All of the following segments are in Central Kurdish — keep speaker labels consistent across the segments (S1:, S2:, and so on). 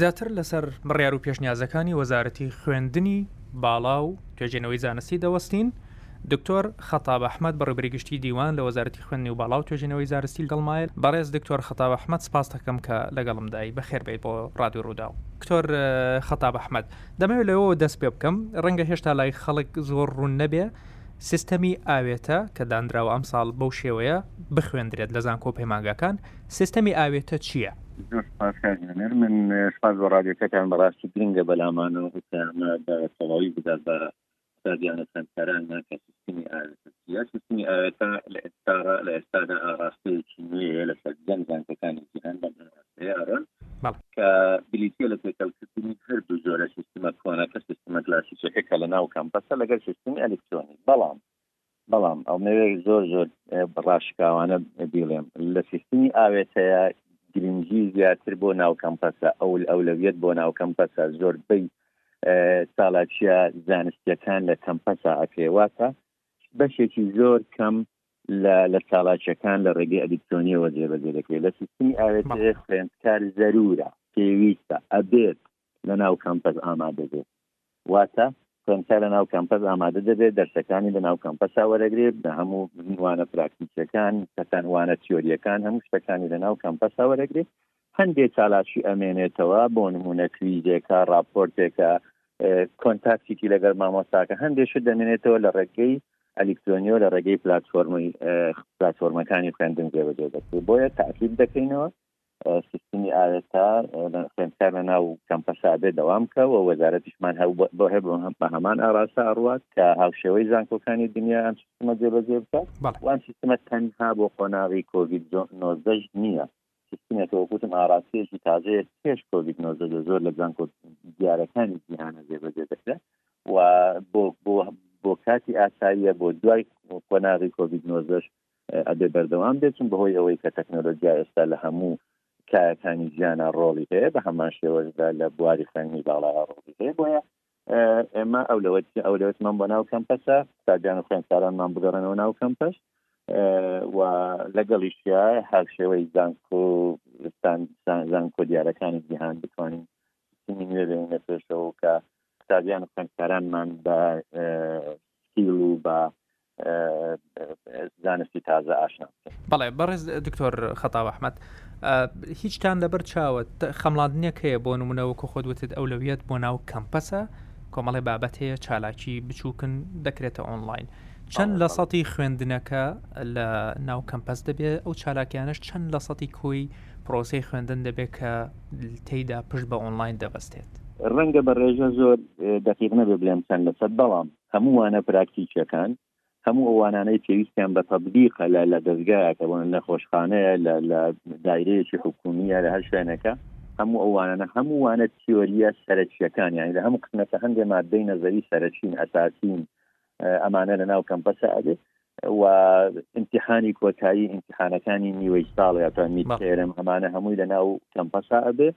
S1: زیاتر لەسەر بڕیار و پێشنیازەکانی وەزارەتی خوێندنی باڵا و توێژێنەوەی زانستی دەوەستین دکتۆر خەتاب ئەحمد بەڕێبری گشتی دیوان لە وەزارەتی خوێندنی و باڵا و توێژێنەوەی زارستی گەڵمایل بەڕێز دکتۆر خەتاب ئەحمد سپاس دەکەم کە لەگەڵمدای بەخێربیت بۆ ڕادوی ڕوودا و دکتۆر خەتاب ئەحمد دەمەوێت لەوەوە دەست پێ بکەم، ڕەنگە هێشتا لای خەڵک زۆر ڕوون نەبێ، سیستەمی ئاوێتە کە دانراوە ئەمساڵ بەو شێوەیە بخوێندرێت لە زانکۆ و پەیمانگاکان، سیستەمی ئاوێتە چییە؟
S2: زۆر سوپاس کاک نەمر، من سوپاس بۆ ڕادیۆکەتان، بەڕاستی گرنگە بەلامانەوە ئەو پەیامە بە تەواوی بگات بە ستا گیان و خوێندکاران مان کە سیستمی ئاوێتە چیە؟ سیستمی ئاوێتە لە ئێستاڕا لە ئێستادا ئاڕاستەیەکی نوێیە لە سەرجەم زانکۆکانی جیهان بەم ئاڕاستەیە ئەڕۆن کە بریتیە لە تێکەڵکردنی هەردوو جۆرە سیستمە کۆنەکە سیستمە گلاسیسەکە کە لە ناو کەمپەسە لەگەر سیستمی ئەلیکترۆنی بەڵام بەڵام ئەمەوێ زۆر زۆر ڕاشکاوانە بیڵێم لە سیستمی ئاوێتەیە گرنگی زیاتر بۆ ناو کەمپەسە ئەول ئەولەویەت بۆ ناو کەمپەسە زۆربەی چالاکیە زانستیەکان لە کەمپەسە ئەکرێواتە بەشێکی زۆر کەم لە چالاکیەکان لە ڕێگەی ئەلیکترۆنیەوە جێبەجێ دەکرێت لە سیستمی ئاوێت خوێندکار زەرورە پێویستە ئەبێت لەناو کەمپەس ئامادە بێت واتە خوێندکار لەناو کەمپەس ئامادە دەبێت دەرسەکانی لەناو کەمپەسا وەرەگرێت لە هەموو وانە پراکتیکەکان کەتان وانە تیۆریەکان هەموو شتەکانی لەناو کەمپەسا وەرەگرێت هەندێک چالاکی ئەمێنێتەوە بۆ نمونە کویزێکە راپۆرتێکە کۆنتاکتێکی لەگەر مامۆستاکە هەندێکشت دەمێنێتەوە لە ڕێگەی ئەلیکترۆنیۆ لە ڕێگەی پلتفۆرمی پلتفۆرمەکانی خوێندن جێبەجێ دەکرێت بۆیە تاکیب دەکەینەوە سیستمی ئاوێتە خوێندکار لە ناو کەمپەسا بێ دەوام کە و وەزارەتیشمان هەو بۆ هەر بە هەمان ئاراستە ئەڕوات کە هاوشێوەی زانکۆکانی دنیا ئەم سیستمە جێبەجێ بکات وان سیستمە تەنها بۆ قۆناغی کۆڤید نۆزدەش نییە سیستمێکە وەکوتم ئاراستێکی تازەیە پێش کۆڤید نۆزدە لە زۆر لە زانکۆ دیارەکانی جیهانە جێبەجێ دەکرێت و بۆ بۆ بۆ کاتی ئاساییە بۆ دوای قۆناغی کۆڤید نۆزدەش ئەبێ بەردەوام بێت چون بەهۆی ئەوەی کە تەکنەلۆجیا ئێستا لە هەموو کایەکانی ژیانا ڕۆڵی هەیە بە هەمان شێوەشدا لە بواری خوێندنی باڵا ڕۆڵی هەیە بۆیە ئێمە ئەو لەوەت ئەو لەوەتمان بۆ ناو کەمپەسە قوتابیان و خوێندکارانمان بگەڕێنەوە ناو کەمپەس و لەگەڵیشیا هەر شێوەی زانکۆ زانکۆ دیارەکانی جیهان بتوانین سیمی نوێ بێنە پێشەوە کە قوتابیان و خوێندکارانمان بە سکیل و بە زانستی تازە ئاشنا
S1: بەڵێ بەڕێز دکتۆر خەتاو ئەحمد هیچتان لەبەر چاوە خەمڵاندنێک هەیە بۆ نمونەوەکو خۆت وتت ئەولەویەت بۆ ناو کەمپەسە کۆمەڵی بابەت هەیە چالاکی بچووکن دەکرێتە ئۆنلاین چەند لە سەتی خوێندنەکە لە ناو کەمپەس دەبێت ئەو چالاکیانش چەند لە سەتی کۆی پرۆسی خوێندن دەبێت کە تێیدا پشت بە ئۆنلاین دەبەستێت
S2: ڕەنگە بە ڕێژە زۆر دەقیق نەبێ بلێن چەند لەسەر بەڵام هەموو وانە پراکتیکیەکان، هەموو ئەو وانانەی پێویستیان بە تەتبیقە لە لە دەزگایەکە بۆ نەخۆشخانەیە لە لە دایرەیەکی حکومیە لە هەر شوێنەکە هەموو ئەو وانانە هەموو وانە تیۆریە سەرەکیەکان یانی لە هەموو قسمەتە هەندێ مادەی نەزەری سەرەکین ئەساسین ئەمانە لە ناو کەمپەسە ئەبێ و امتحانی کۆتایی امتحانەکانی نیوەی ساڵ یا تا میتێرم ئەمانە هەمووی لە ناو کەمپەسا ئەبێ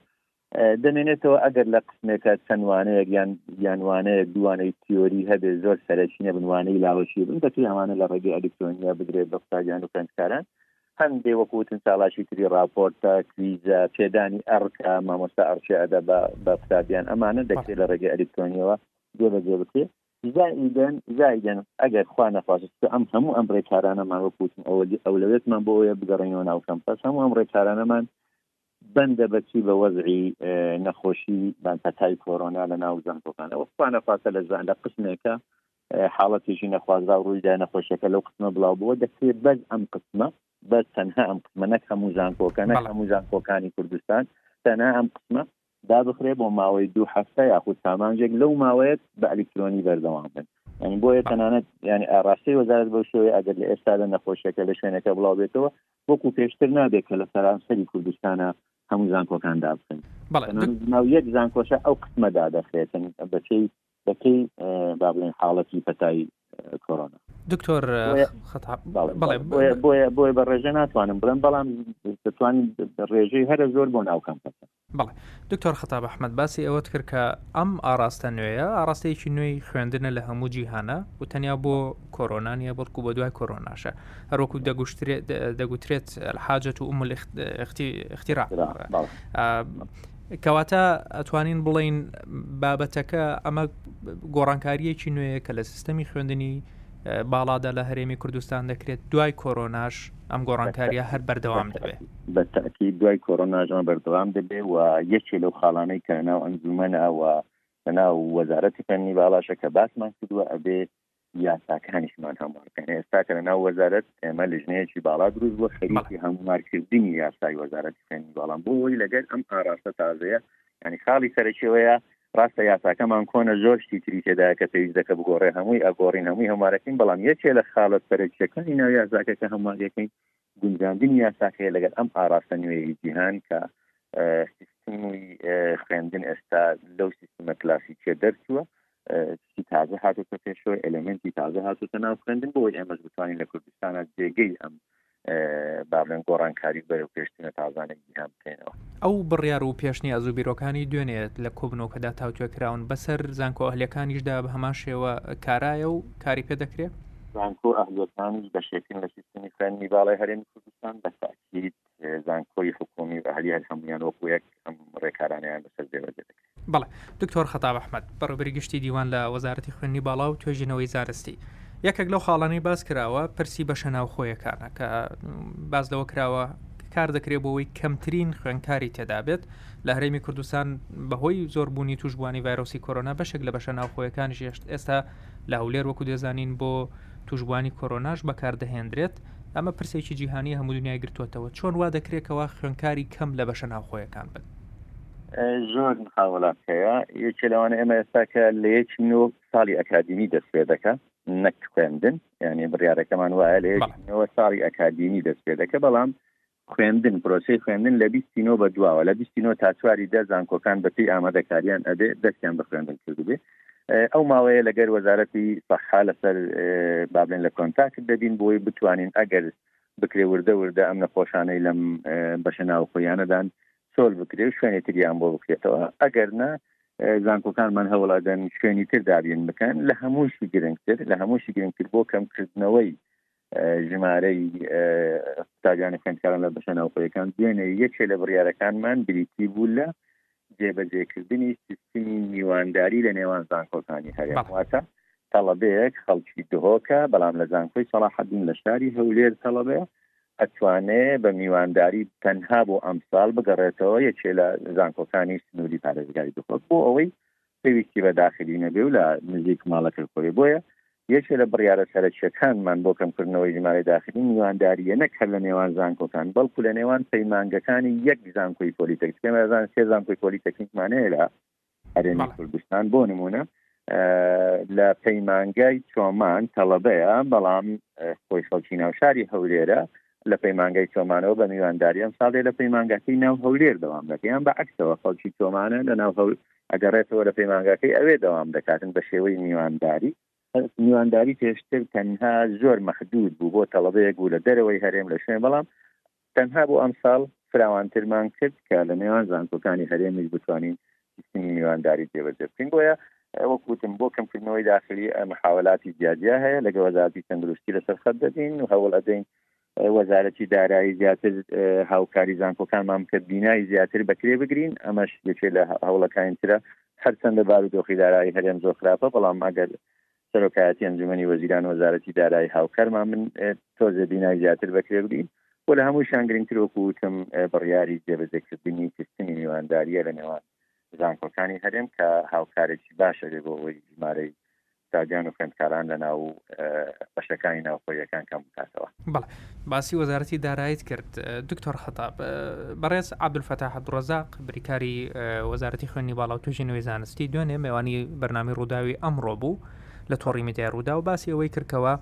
S2: دەمێنێتەوە ئەگەر لە قسمێکە چەند وانەیەک یان یان وانەیەک دووانەی تیۆری هەبێ زۆر سەرەکی نەبن وانەی لاوەشی بن بەپی ئەوانە لە ڕێگەی ئەلیکترۆنیا بدرێت بە قوتابیان و خوێندکاران هەندێ وەکوتن چاڵاکی تری ڕاپۆرتە کویزە پێدانی ئەڕکە مامۆستا ئەڕچێ ئەدا بە قوتابیان ئەمانە دەکرێت لە ڕێگەی ئەلیکترۆنیەوە جێبەجێ بکرێت زائیدەن زائیدەن ئەگەر خوا نەخواست ئەم هەموو ئەم ڕێکارانەمان وەکوتن ئەوەلی ئەولەوێتمان بۆ ئەوە بگەڕێنەوە ناو کەمپەس هەموو ئەم ڕێکارانەمان بەندە بەچی بە وەزعی نەخۆشی بان پەتای کۆرۆنا لە ناو زانکۆکان ئەوە خوانە خواسە لە زان لە قسمێکە حاڵەتێکی نەخوازرا ڕوویدا نەخۆشیەکە لەو قسمە بڵاو بووە دەکرێت بەس ئەم قسمە بەس تەنها ئەم قسمە نەک هەموو زانکۆکە نەک هەموو زانکۆکانی کوردستان تەنها ئەم قسمە دابخرێ بۆ ماوەی دوو هەفتە یاخود سامانجێک لەو ماوەیەت بە ئەلکترۆنی بەردەوام بن ینی بۆیە تەنانەت ینی ئاڕاستەی وەزارت بەو شێوەیە ئەگەر لە ئێستا لە نەخۆشیەکە لە شوێنەکە بڵاو بێتەوە وەکو پێشتر نابێت کە لە سەرانسەری کوردستانە هەموو زانکۆکان دابخن ناو یەک زانکۆشە ئەو قسمە دادەخرێتن بەچی بەکەی با بڵێن حاڵەتی پەتای کۆرۆنا
S1: دکتۆر
S2: بۆیە بە ڕێژە ناتوانم بڵێم بەڵام دەتوانین ڕێژەی هەرە زۆر بۆ ناوکەم
S1: بەڵێ. دکتۆر خەتاب ئەحمەد باسی ئەوەت کرد کە ئەم ئاراستە نوێیە، ئاراستەیەکی نوێی خوێندنە لە هەموو جیهانا و تەنیا بۆ کۆرۆنا نییە بەڵکو بە دوای کۆرۆناشە. هەروەکو دەگوشترێت دەگوترێت الحاجەت ام الاختراع. کەواتە ئەتوانین بڵێین بابەتەکە ئەمە گۆڕانکارییەکی نوێیە کە لە سیستەمی خوێندنی باڵادا لە هەرێمی کوردستان دەکرێت دوای کۆرۆناش ئەم گۆڕانکاریە هەر بەردەوام دەبێت
S2: بەتەکی دوای کۆرۆناژمە بەردەوام دەبێ و یەکێ لەو خاڵانەی کە ناو ئەنجومەن ئەوە لەناو وەزارەتی فەنی باڵاشە کە باسمان کردووە ئەبێ یاساکانیشمان هەموارکەن ئێستا کە لەناو وەزارەت ئێمە لژنەیەکی باڵا دروست بۆ خەریکی هەموارکردنی یاسای وەزارەت خوێنی باڵام بۆ ئەوەی لەگەر ئەم ئاراستە تازەیە یانی خاڵی سەرەکی ئەوەیە ڕاستە یاساکەمان کۆنە زۆر شتی تری تێدایە کە پێویست دەکە بگۆڕێ هەمووی ئەگۆڕین هەمووی هەموارەکەین بەڵام یەکێ لە خاڵە سەرەکیەکانی ناو یاساکە کە هەموارەکەین گونجاندنی یاساکەیە لەگەر ئەم ئاراستە نوێی جیهان کە سیستمی خوێندن ئێستا لەو سیستمە کلاسیکە دەرچووە شتی تازە هاتوتە پێشەوە ئەلمنتی تازە هاتوتە ناو خوێندن بۆی ئێمەش بتوانین لە کوردستانە جێگەی ئەم بابلێن گۆڕانکاری و بەرەوپێشچوونە تازانەی جیهان بکەینەوە
S1: ئەو بڕیار و پێشنیاز و بیرۆکانی دوێنێت لە کۆبنەوەکەدا تاوتوێ کراون بەسەر زانکۆ ئەهلیەکانیشدا بە هەمان شێوە کارایە و کاری پێ دەکرێت
S2: زانکۆ ئەهلیەکانیش بەشێکن لە سیستمی خوێنی باڵی هەرێمی کوردستان بە تاکیید زانکۆی حکومی و ئەهلی هەر هەمویان وەکوەک ئەم ڕێکارانیان بەسەر دێوە دەکرێت
S1: بەڵێ. دکتۆر خەتاب ئەحمەد، بەڕێوبەری گشتی دیوان لە وەزارەتی خوێندنی باڵا و توێژینەوەی زانستی، یەکێک لەو خاڵانەی باس کراوە پرسی بەشە ناوخۆیەکانە کە باس لەوە کراوە کار دەکرێت بۆەوەی کەمترین خوێندکاری تێدابێت لە هەرێمی کوردستان بەهۆی زۆربوونی توشبوانی ڤایرۆسی کۆرۆنا بەشێک لە بەشە ناوخۆیەکان ژێشت ئێستا لە هەولێر وەکو دەزانین بۆ توشبوانی کۆرۆناش بەکاردەهێنرێت ئەمە پرسێکی جیهانی هەموو دنیای گرتوتەوە چۆن وا دەکرێتەوە خوێنکاری کەم لە بەشە ناوخۆیەکان بن
S2: زۆر هاوڵات هەیە یەکێ لەوانە ئێمە ئێستاکە لە یەک نۆ ساڵی ئەکادیمی دەست پێ دەکە نەک خوێندن یعنی بڕارەکەمان وایە لە یەکەوە ساڵی ئەکادیمی دەست پێ دەکە بەڵام خوێندن پرۆسی خوێندن لە بیستینەوە بە دواوە لە بیستینەوە تا چواری دە زانکۆکان بەپی ئامادەکاریان ئەبێ دەستیان بە خوێندن کردبێ ئەو ماوەیە لەگەر وەزارەتی سەحا لەسەر بابلێن لە کۆنتاکت دەبین بۆی بتوانین ئەگەر بکرێ وردە وردە ئەم نەخۆشانەی لەم بەشە ناوخۆیانەدان چۆل بکرێ و شوێنی تریان بۆ بکرێتەوە ئەگەر نا زانکۆکانمان هەوڵادەن شوێنی تر دابین بکەن لە هەمووشی گرنگتر لە هەمووشی گرنگتر بۆ کەمکردنەوەی ژمارەی قوتابیانی خوێندکاران لە بەشە ناوخۆیەکان دوێنێ یەکێ لە بڕیارەکانمان بریتی بوو لە جێبەجێکردنی سیستمی میوانداری لە نێوان زانکۆکانی هەرێمواتە تەڵەبەیەک خەڵکی دهۆکە بەڵام لە زانکۆی سەڵاحدین لە شاری هەولێر تەڵەبەیە ئەتوانێ بە میوانداری تەنها بۆ ئەمساڵ بگەڕێتەوە یەکێ لە زانکۆکانی سنووری پارێزگای دهۆک بۆ ئەوەی پێویستی بە داخلی نەبێ و لە نزیک ماڵەکەی خۆی بۆیە یەکێ لە بڕیارە سەرەکیەکانمان بۆ کەمکردنەوەی ژمارەی داخلی میوانداریە نەک هەر لە نێوان زانکۆکان بەڵکو لە نێوان پەیمانگەکانی یەک زانکۆی پۆلیتەک پێمەزان سێ زانکۆی پۆلیتەکنیکمانەیە لە هەرێمی کوردستان بۆ نمونە لە پەیمانگای چۆمان تەڵەبەیە بەڵام خۆی خەڵکی ناوشاری هەولێرە لە پەیمانگای چۆمانەوە بە میوانداریان ساڵێ لە پەیمانگاکەی ناو هەولێر دەوام دەکەیان بە عکسەوە خەڵکی چۆمانە لە ناو هەول ئەگەڕێتەوە لە پەیمانگاکەی ئەوێ دەوام دەکاتن بە شێوەی میوانداری میوانداری پێشتر تەنها زۆر مەحدود بوو بۆ تەڵەبەیەک بوو لە دەرەوەی هەرێم لە شوێن بەڵام تەنها بۆ ئەمساڵ فراوانترمان کرد کە لە نێوان زانکۆکانی هەرێمیش بتوانین سیستمی میوانداری جێبەجێ بکەین بۆیە وەک وتم بۆ کەمکردنەوەی داخلی ئەم حاوەلاتی جیا جیا هەیە لەگە وەزارتی تەندروستی لەسەر خەت دەبین و هەوڵ ئەدەین وەزارەتی دارایی زیاتر هاوکاری زانکۆکانمان بکە بینای زیاتر بەکرێ بگرین ئەمەش یەکێ لە هەوڵەکانترە هەرچەندە بارودۆخی دارایی هەرێم زۆر خراپە بەڵام ئەگەر سەرۆکایەتی ئەنجومەنی وەزیران وەزارەتی دارایی هاوکارمان بن تۆزێ بینای زیاتر بەکرێ بگرین و لە هەمووشان گرنگتر وەکو وتم بڕیاری جێبەجێکردنی سیستمی میوانداریە لە نێوان زانکۆکانی هەرێم کە هاوکارێکی باشە بێ بۆ ئەوەی ژمارەی قوتابیان و خوێندکاران لە ناو بەشەکانی ناوخۆیەکان کەم بکاتەوە.
S1: بەڵێ باسی وەزارەتی دارایت کرد دکتۆر خەتاب بەڕێز عبدولفەتا عبدڕزاق بریکاری وەزارەتی خوێنی باڵا و توژی نوێی زانستی دوێنێ مێوانی بەرنامی ڕووداوی ئەمڕۆ بوو لە تۆڕی میدیا ڕوودا و باسی ئەوەی کردکەوە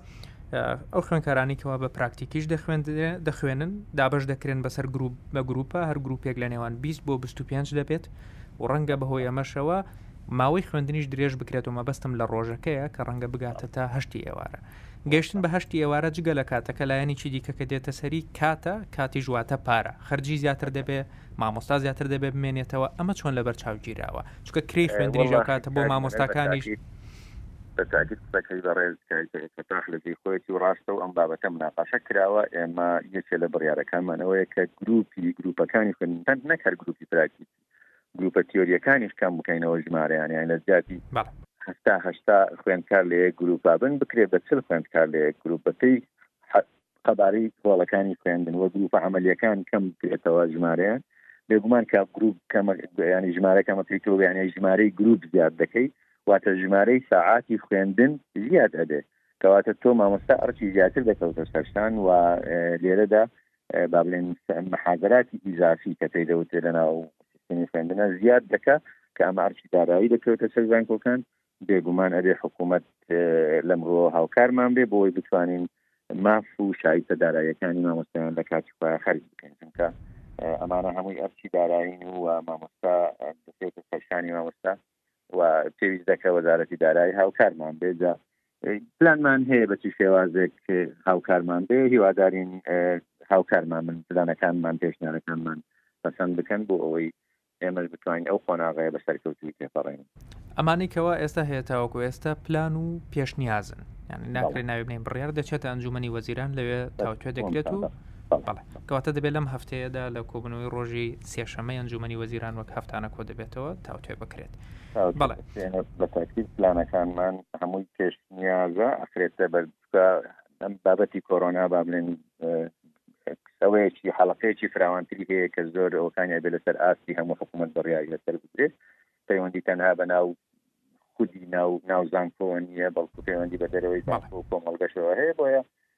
S1: ئەو خوێنکارانی کەوا بە پراکتیکیش دەخوێن دەخوێنن دابش دەکرێن بەسەر گروپ بە گروپە هەر گروپێک لە نێوان 20 بۆ 25 دەبێت و ڕەنگە بەهۆی ئەمەشەوە ماوەی خوێندنیش درێژ بکرێت و مەبەستم لە ڕۆژەکەیە کە ڕەنگە بگاتە تا هەشتی ئێوارە گەیشتن بە هەشتی ئێوارە جگە لە کاتەکە لایەنیکی دیکە کە دێتە سەری کاتە، کاتیش واتە پارە، خەرجی زیاتر دەبێ، مامۆستا زیاتر دەبێ بمێنێتەوە، ئەمە چۆن لەبەر چاو گیراوە؟ چونکە کرێی خوێندنیش ئەو کاتە بۆ مامۆستاکانیش.
S2: بە تاکید قسەکەی بەڕێز کاک فەتاح لە جێی خۆیەتی و ڕاستە و ئەم بابەتە مناقەشە کراوە، ئێمە یەکێ لە بڕیارەکانمان ئەوەیە کە گرووپی گرووپەکانی خوێندن نەک هەر گرووپی پراکتیکی، گروپە تیۆرییەکانیش کەم بکەینەوە ژمارەیان یان لە جیاتی هەشتا هەشتا خوێندکار لە یەک گروپا بن بکرێت بە چل خوێندکار لە یەک گروپ بەپی قەبارەی هۆڵەکانی خوێندن وە گروپە عملیەکان کەم بکرێتەوە ژمارەیە بێگومان کە گروپ کەمە ینی ژمارە کەمە پێی تۆ یانە ژمارەی گروپ زیاد دەکەی واتە ژمارەی ساعاتی خوێندن زیاد ئەبێت کەواتە تۆ مامۆستا ئەرچی زیاتر دەکەوتە سەرشان و لێرەدا با بڵێن محازراتی ئیزافی کە پێی دەوتێ لە ناو سیستمی خوێندنە زیاد دەکە کە ئەمە ئەرچی دارایی دەکەوتە سەر زانکۆکان بێگومان ئەبێ حکوومەت لەمڕۆ هاوکارمان بێ بۆی بتوانین ماف و شایستە دارایەکانی مامۆستایان لە کاتی خۆیان خەرج بکەین چونکە ئەمانە هەمووی ئەرچی دارایین و مامۆستا دەێتە سەرشانی مامۆستا و پێویست دەکە وەزارەتی دارایی هاوکارمان بێ جا پلانمان هەیە بە چی شێوازێک هاوکارمان بێ هیوادارین هاوکارمان من پلانەکانمان پێشنارەکانمان پەسەند بکەن بۆ ئەوەی ئێمەش بتوانین ئەو قۆناغەیە بە سەرکەوتوی تێپەڕین
S1: ئەمانەی کەوا ئێستا هەیە تاوەکو ئێستا پلان و پێشنیازن یعنی ناکرێت ناوێ بنین بڕیار دەچێتە ئەنجومی وەزیران لەوێ تاوتوێ دەکرێت و بەڵێ. کەواتە دەبێت لەم هەفتەیەدا لە کۆبوونەوەی ڕۆژی سێشەممەی ئەنجوومەنی وەزیران وەک هەفتانە کۆ دەبێتەوە تاوتوێ بکرێت. بەڵێ.
S2: بە تاکید پلانەکانمان هەمووی پێشنیازە ئەخرێتە بەر ئەم بابەتی کۆرۆنا با بڵێن ئەوەیەکی حەڵقەیەکی فراوانتری هەیە کە زۆر ئەوکانی ئەبێ لەسەر ئاستی هەموو حکوومەت بڕیاری لەسەر بدرێت پەیوەندی تەنها بە ناو خودی ناو ناو زانکۆوە نییە بەڵکو پەیوەندی بە دەرەوەی زانکۆ کۆمەڵگەشەوە هەیە بۆیە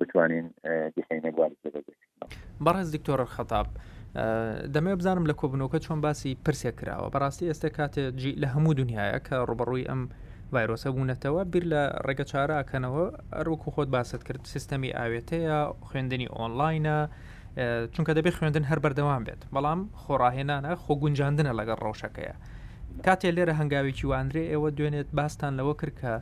S2: بتوانین بخەینە بواری جێبەجێکردنەوە.
S1: بەڕێز دکتۆر خەتاب دەمەوێت بزانم لە کۆبنەوەکە چۆن باسی پرسێک کراوە بەڕاستی ئێستا کاتێ جی لە هەموو دنیاە کە ڕوبەڕووی ئەم ڤایرۆسە بوونەتەوە بیر لە ڕێگە چاراکەنەوە ئەروەکو خۆت باست کرد سیستەمی ئاوێتەیە خوێندنی ئۆنلاینە چونکە دەبێت خوێندن هەر بەردەوام بێت بەڵام خۆڕاهێنانە خۆ گونجاندنە لەگەڵ ڕەوشەکەیە کاتێ لێرە هەنگاوێکی واندرێ ئێوە دوێنێت باستان لەوە کرد کە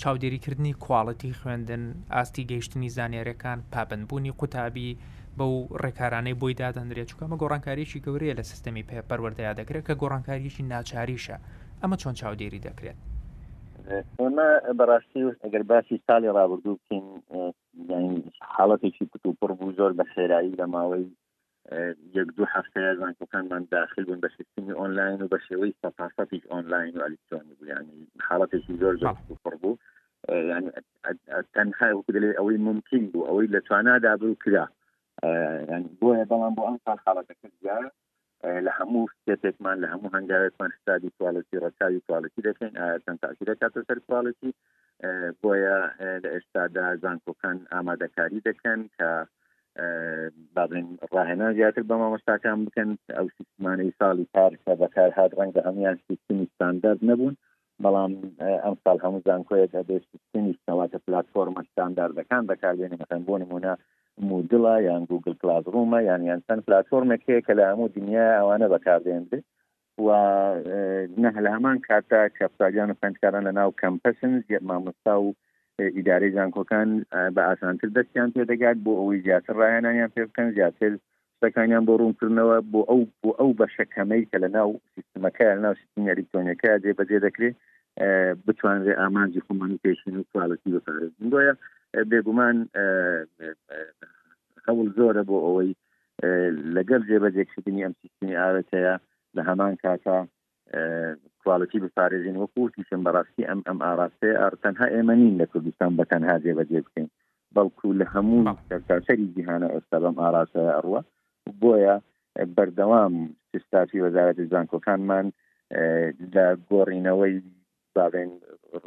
S1: چاودێریکردنی کواڵیتی خوێندن، ئاستی گەیشتنی زانیارییەکان، پابەندبوونی قوتابی بەو ڕێکارانەی بۆی دادەنرێت، چونکە ئەمە گۆڕانکارییەکی گەورەیە لە سیستەمی پەروەردەیا دەکرێت کە گۆڕانکارییەکی ناچاریشە، ئەمە چۆن چاودێری دەکرێت؟
S2: ئێمە بەڕاستی ئەگەر باسی ساڵی ڕابردوو بکەین حاڵەتێکی کتوپڕ بوو زۆر بە خێرایی لە ماوەی یەک دوو هەفتەیە زانکۆکانمان داخل بوون بە سیستمی ئۆنلاین و بە شێوەی سەپاسەتیش ئۆنلاین و ئەلیکترۆنی بوو ینی حاڵەتێکی زۆر زۆر پڕ بوو ینی تەنها وکدلێ ئەوەی ممکن بوو ئەوەی لە توانادا بوو کرا بۆیە بەڵام بۆ ئەم ساڵ حاڵەتەکە دیار لە هەموو شتێکمان لە هەموو هەنگاوێکمان حسابی کوالەتی ڕەچاوی کوالەتی دەکەین ئاەن تاکی دەکاتە سەر کوالەتی بۆیە لە ئێستادا زانکۆکان ئامادەکاری دەکەن کە بابلین ڕاهێنان زیاتر بە مامۆستاکان بکەن ئەو سیستمانەی ساڵی پار کە بەکار هاات ڕەنگە هەمویان سیستمی ستاندارد نەبوون بەڵام ئەم ساڵ هەموو زانکۆیە دەبێت سیستمی سەواتە پلتفۆرمە ستانداردەکان بەکاربێنە مەسەن بۆ نمونە مودڵە یان گوگل کلاس ڕوومە یان یان چەند پلتفۆرمێک هەیە کە لە هەموو دنیا ئەوانە بەکاردێنێت و نە لە هەمان کاتدا کە قوتابیان و خوێندکاران لە ناو کەمپەسن زیە مامۆستا و ئیدارەی زانکۆکان بە ئاسانتر دەستیان پێ دەگات بۆ ئەوەی زیاتر ڕایانانیان پێ بکەن زیاتر شتەکانیان بۆ ڕوونکردنەوە بۆ ئەو بۆ ئەو بەشە کەمەی کە لە ناو سیستمەکە لە ناو سیستمی ئەلیکترۆنیەکە دێ بەجێ دەکرێت بتوانرێ ئامانجی خۆمان و پێشین و کوالەتی بپارێزین بۆیە بێگومان هەوڵ زۆرە بۆ ئەوەی لەگەر جێبەجێکردنی ئەم سیستمی ئاوێتەیە لە هەمان کاتا کوالەتی بپارێزین وەکو وتیشم بەڕاستی ئەم ئەم ئاراستەیە ئار تەنها ئێمە نین لە کوردستان بە تەنها جێبەجێ بکەین بەڵکو لە هەموو سەرتاسەری جیهانە ئێستا بەم ئاراستەیە ئەڕوە بۆیە بەردەوام سستاتی وەزارەتی زانکۆکانمان لە گۆڕینەوەی باڵێن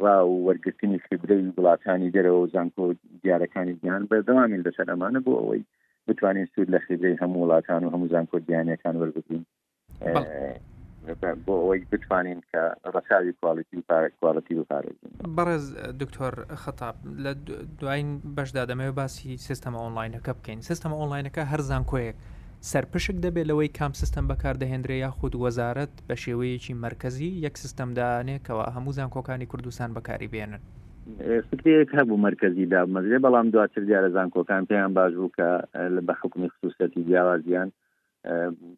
S2: ڕا و وەرگرتنی خبرەی وڵاتانی دەرەوە و زانکۆ دیارەکانی دیان بەردەوامین لەسەر ئەمانە بۆ ئەوەی بتوانین سوود لە خبرەی هەموو وڵاتان و هەموو زانکۆ دیانەکان وەربگرین بۆ ئەوەی بتوانین کە ڕەساوی کوالڵەتی و کوالڵەتی بپارێزین
S1: بەڕێز دکتۆر خەتاب لە دوایین بەشدا دەمەوێت باسی سیستەمە ئۆنلاینەکە بکەین سیستەمە ئۆنلاینەکە هەرزان کۆیەک سەرپشک دەبێت لەوەی کام سیستم بەکاردەهێنرێ یاخود وەزارەت بە شێوەیەکی مەرکەزی یەک سیستەم دانێ کەوا هەموو زانکۆکانی کوردستان بەکاری بێنن.
S2: فکرەیەک هەبوو مەرکەزی دابمەزرێ بەڵام دواتر دیارە زانکۆکان پێیان باش بوو کە بە حوکمی خسوسیەتی جیاوازیان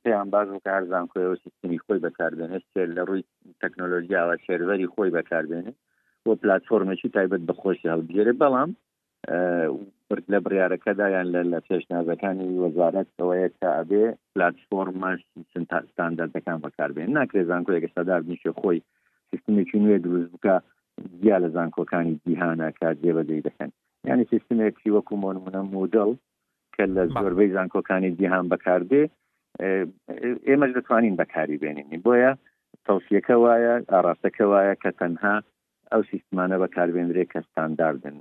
S2: پێیان باش بوو کە هەر زانکۆیەوە سیستمی خۆی بەکار بێنێت سێر لە ڕووی تەکنۆلۆژیاوە سێرڤەری خۆی بەکار بێنێت و پلتفۆرمێکی تایبەت بە خۆشی هەڵبژێرێ بەڵام ورد لە بڕیارەکەدا یان لە پێشنیازەکانی وەزارەت ئەوەیە کە ئەبێ پلاتفۆرمە ستاندەردەکان بەکاربێن ناکرێت زانکۆیەکە سەدار نیشە خۆی سیستمێکی نوێ دروست بکە جیا لە زانکۆکانی جیهانە کە جێبەجێ دەکەن یعنی سیستمێکی وەکو مۆنمونە مودڵ کە لە زۆربەی زانکۆکانی جیهان بەکاردێ ئێمەش دەتوانین بەکاری بێنین بۆیە تەوسیەکە وایە ئاراستەکە وایە کە تەنها ئەو سیستمانە بەکاربێنرێت کە ستانداردن،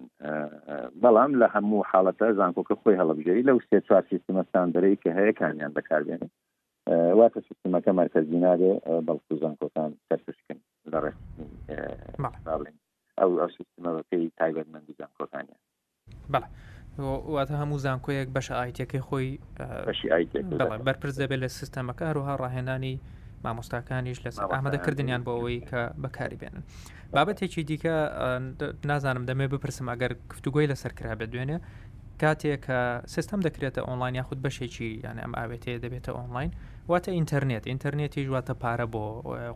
S2: بەڵام لە هەموو حاڵەتە زانکۆکە خۆی هەڵەبژێری لەو سێ چوار سیستمە ستاندەرەی کە هەیە کامیان بەکاربێنێت، واتە سیستمەکە مەرکەزی نابێت بەڵکو زانکۆکان سەرپشکن لە ڕێکخستنی بابڵێین ئەو سیستمە بەپێی تایبەتمەندی زانکۆکانیان.
S1: بەڵێ واتە هەموو زانکۆیەک بەشە ئایتەکەی خۆی بەرپرس دەبێت لە سیستەمەکە هەروها ڕاهێنانی مامۆستاکانیش لەسەر ئامادەکردنیان بۆ ئەوەی کە بەکاری بێنن بابەتێکی دیکە نازانم دەمێ بپرسم ئەگەر گفتوگوۆی لەسەر کرا بە دوێنێ کاتێک کە سیستم دەکرێتە ئۆنلاین یاخود بەشێکی یان ئەم ئاوێتەیە دەبێتە ئۆنلاین واتە ئینتەرنێت ئینتەرنێتیش واتە پارە بۆ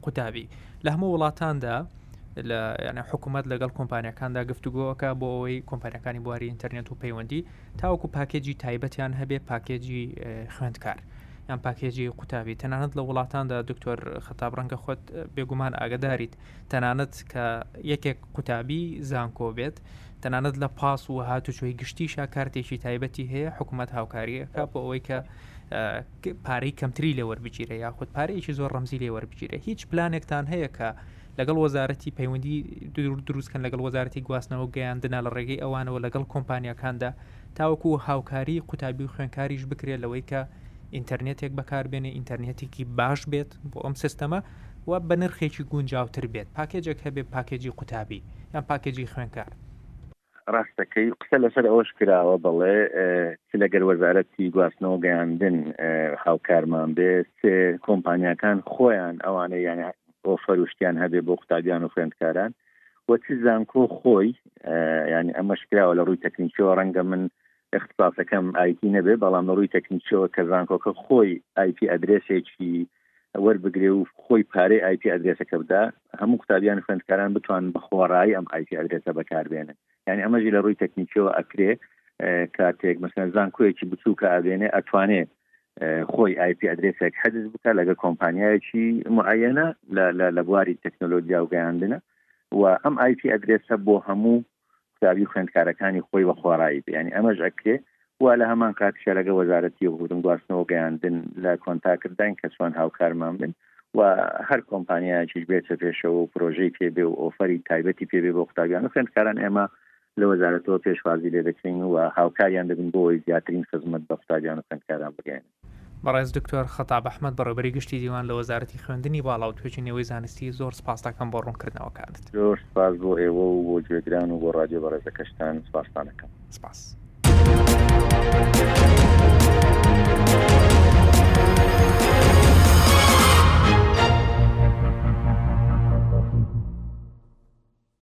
S1: قوتابی لە هەموو وڵاتاندا لە یانە حکوومەت لەگەڵ کۆمپانیەکاندا گفتوگۆکە بۆ ئەوەی کۆمپانیەکانی بواری ئینتەرنێت و پەیوەندی تاوەکو پاکێجی تایبەتیان هەبێ پاکێجی خوێندکار یان پاکێجی قوتابی تەنانەت لە وڵاتاندا دکتۆر خەتاب ڕەنگە خۆت بێگومان ئاگداریت تەنانەت کە یەکێک قوتابی زانکۆ بێت تەنانەت لە پاس و هاتوچۆی گشتیشە کارتێکی تایبەتی هەیە حکوومەت هاوکاریەکە بۆ ئەوەی کە پارەی کەمتری لێ وەربگیرێ یاخود پارەیەکی زۆر ڕەمزی لێ وەربگیرێ هیچ پلانێکتان هەیە کە لەگەڵ وەزارەتی پەیوەندی دروستکەن لەگەڵ وەزارەتی گواستنەوە گەیاندنا لە ڕێگەی ئەوانەوە لەگەڵ کۆمپانیەکاندا تاوەکو هاوکاری قوتابی و خوێنکاریش بکرێت لەوەی کە ئینتەرنێتێک بەکاربێنێ ئینتەرنێتێکی باش بێت بۆ ئەم سیستەمە و بە نرخێکی گونجاوتر بێت پاکێجێک هەبێ پاکێجی قوتابی یان پاکێجی خوێنکار
S2: ڕاست دەکەی قسە لەسەر ئەوەش کراوە بەڵێ چ لەگەر وەزارەتی گواستنەوە گەیاندن هاوکارمان بێ سێ کۆمپانیاکان خۆیان ئەوانە یانە ئۆفەروشتیان هەبێ بۆ قوتابیان و خوێندکاران وەچ زانکۆ خۆی ینی ئەمەش کراوە لە ڕووی تەکنیکیەوە ڕەنگە من ئیختساسەکەم ئایتی نەبێت بەڵام لەڕووی تەکنیکیەوە کە زانکۆکە خۆی ئایپی ئەدرێسێکی وەربگرێ و خۆی پارەی ئایپی ئەدرێسەکە بدا هەموو قوتابیان خوێندکاران بتوان بە خۆڕایی ئەم ئایپی ئەدرێسە بەکاربێنن یعنی ئەمەژی لەڕووی تەکنیکیەوە ئەکرێ کاتێک مەسەن زانکۆیەکی بچووکە ئەبێنێ ئەتوانێت خۆی ئایP ئەدرێسێک حەدز بکە لەگە کۆمپانیایەکی معەنە لە بواری تەکنۆلۆژیا و گەیاندنە و ئەم ئایP ئەدرێسە بۆ هەموو قوتابی و خوێندکارەکانی خۆی بە خۆڕایی بێ یانی ئەمەش ئەکرێ و لە هەمان کاتیشە لەگە وەزارەتی هورم گواستنەوە گەیاندن لە کۆنتاکرداین کە چۆن هاوکارمان بن و هەر کۆمپانیایکیش بێتە پێشەوە و پرۆژەی پێبێ و ئۆفەری تایبەتی پێبێ بۆ قوتابیان و خوێندکاران ئێمە لە وەزارەتەوە پێشوازی لێ دەکەین و هاوکاریان دەبین بۆ ئەوەی زیاترین خزمەت بە قوتابیان و خوێندکاران بگەین
S1: بەڕێز دکتۆر خەتاب ئەحمەد بەڕێوبەری گشتی دیوان لە وەزارەتی خوێندنی باڵا و توێژینەوەی زانستی زۆر سپاست ئەکەم بۆ ڕوونکردنەوەکانت.
S2: زۆر سپاس بۆ ئێوە و بۆ گوێگران و بۆ ڕادیۆ بەڕێزەکەشتان سپاستان ئەکەم.
S1: سپاس.